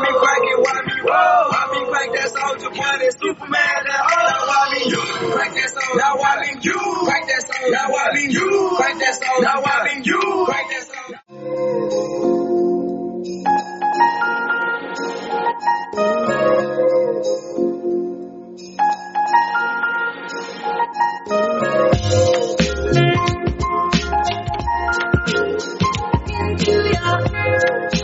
me crack it, why me roll? Why me crack that Superman, all? Now why me you crack that? Now why me you crack that? Now why me you crack that? Now why me you crack that? Into your